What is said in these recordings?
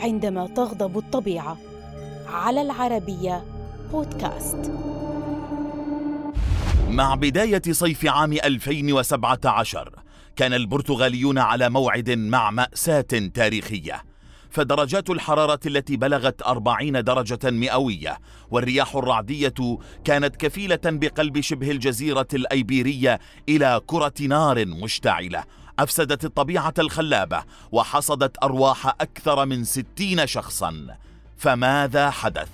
عندما تغضب الطبيعة. على العربية بودكاست. مع بداية صيف عام 2017 كان البرتغاليون على موعد مع مأساة تاريخية. فدرجات الحرارة التي بلغت أربعين درجة مئوية والرياح الرعدية كانت كفيلة بقلب شبه الجزيرة الأيبيرية إلى كرة نار مشتعلة. أفسدت الطبيعة الخلابة وحصدت أرواح أكثر من ستين شخصا فماذا حدث؟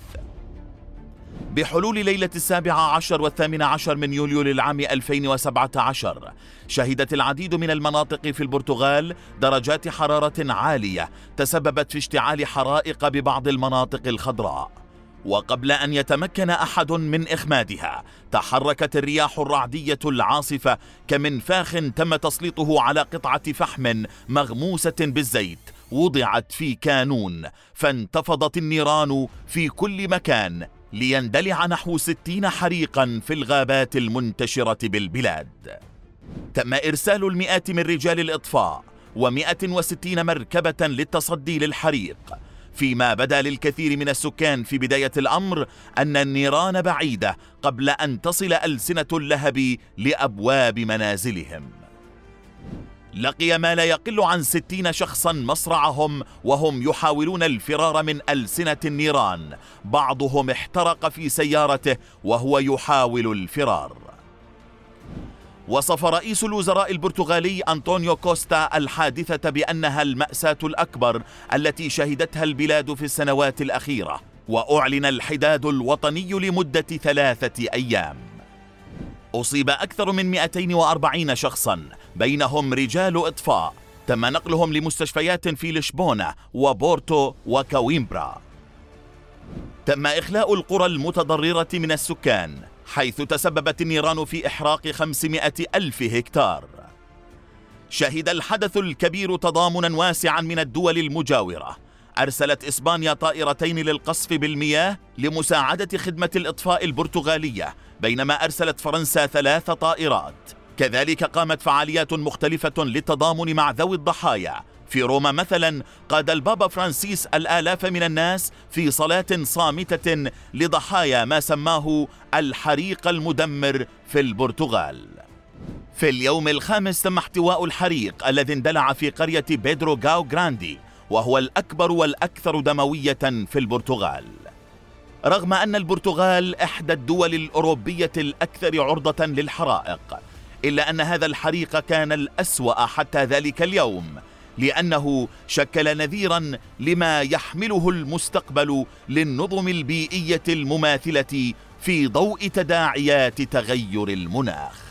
بحلول ليلة السابعة عشر والثامن عشر من يوليو للعام 2017 شهدت العديد من المناطق في البرتغال درجات حرارة عالية تسببت في اشتعال حرائق ببعض المناطق الخضراء وقبل أن يتمكن أحد من إخمادها تحركت الرياح الرعدية العاصفة كمنفاخ تم تسليطه على قطعة فحم مغموسة بالزيت وضعت في كانون فانتفضت النيران في كل مكان ليندلع نحو ستين حريقا في الغابات المنتشرة بالبلاد. تم إرسال المئات من رجال الإطفاء ومئة وستين مركبة للتصدي للحريق فيما بدا للكثير من السكان في بداية الأمر أن النيران بعيدة قبل أن تصل ألسنة اللهب لأبواب منازلهم. لقي ما لا يقل عن ستين شخصا مصرعهم وهم يحاولون الفرار من ألسنة النيران. بعضهم احترق في سيارته وهو يحاول الفرار. وصف رئيس الوزراء البرتغالي أنطونيو كوستا الحادثة بأنها المأساة الأكبر التي شهدتها البلاد في السنوات الأخيرة. وأعلن الحداد الوطني لمدة ثلاثة أيام. أصيب أكثر من 240 شخصا بينهم رجال إطفاء. تم نقلهم لمستشفيات في لشبونة وبورتو وكويمبرا. تم إخلاء القرى المتضررة من السكان. حيث تسببت النيران في إحراق 500 ألف هكتار. شهد الحدث الكبير تضامنا واسعا من الدول المجاورة. أرسلت إسبانيا طائرتين للقصف بالمياه لمساعدة خدمة الإطفاء البرتغالية بينما أرسلت فرنسا ثلاث طائرات. كذلك قامت فعاليات مختلفة للتضامن مع ذوي الضحايا في روما مثلا قاد البابا فرانسيس الآلاف من الناس في صلاة صامتة لضحايا ما سماه الحريق المدمر في البرتغال. في اليوم الخامس تم احتواء الحريق الذي اندلع في قرية بيدرو غاو جراندي وهو الأكبر والأكثر دموية في البرتغال. رغم أن البرتغال إحدى الدول الأوروبية الأكثر عرضة للحرائق إلا أن هذا الحريق كان الأسوأ حتى ذلك اليوم. لأنه شكل نذيرا لما يحمله المستقبل للنظم البيئية المماثلة في ضوء تداعيات تغير المناخ.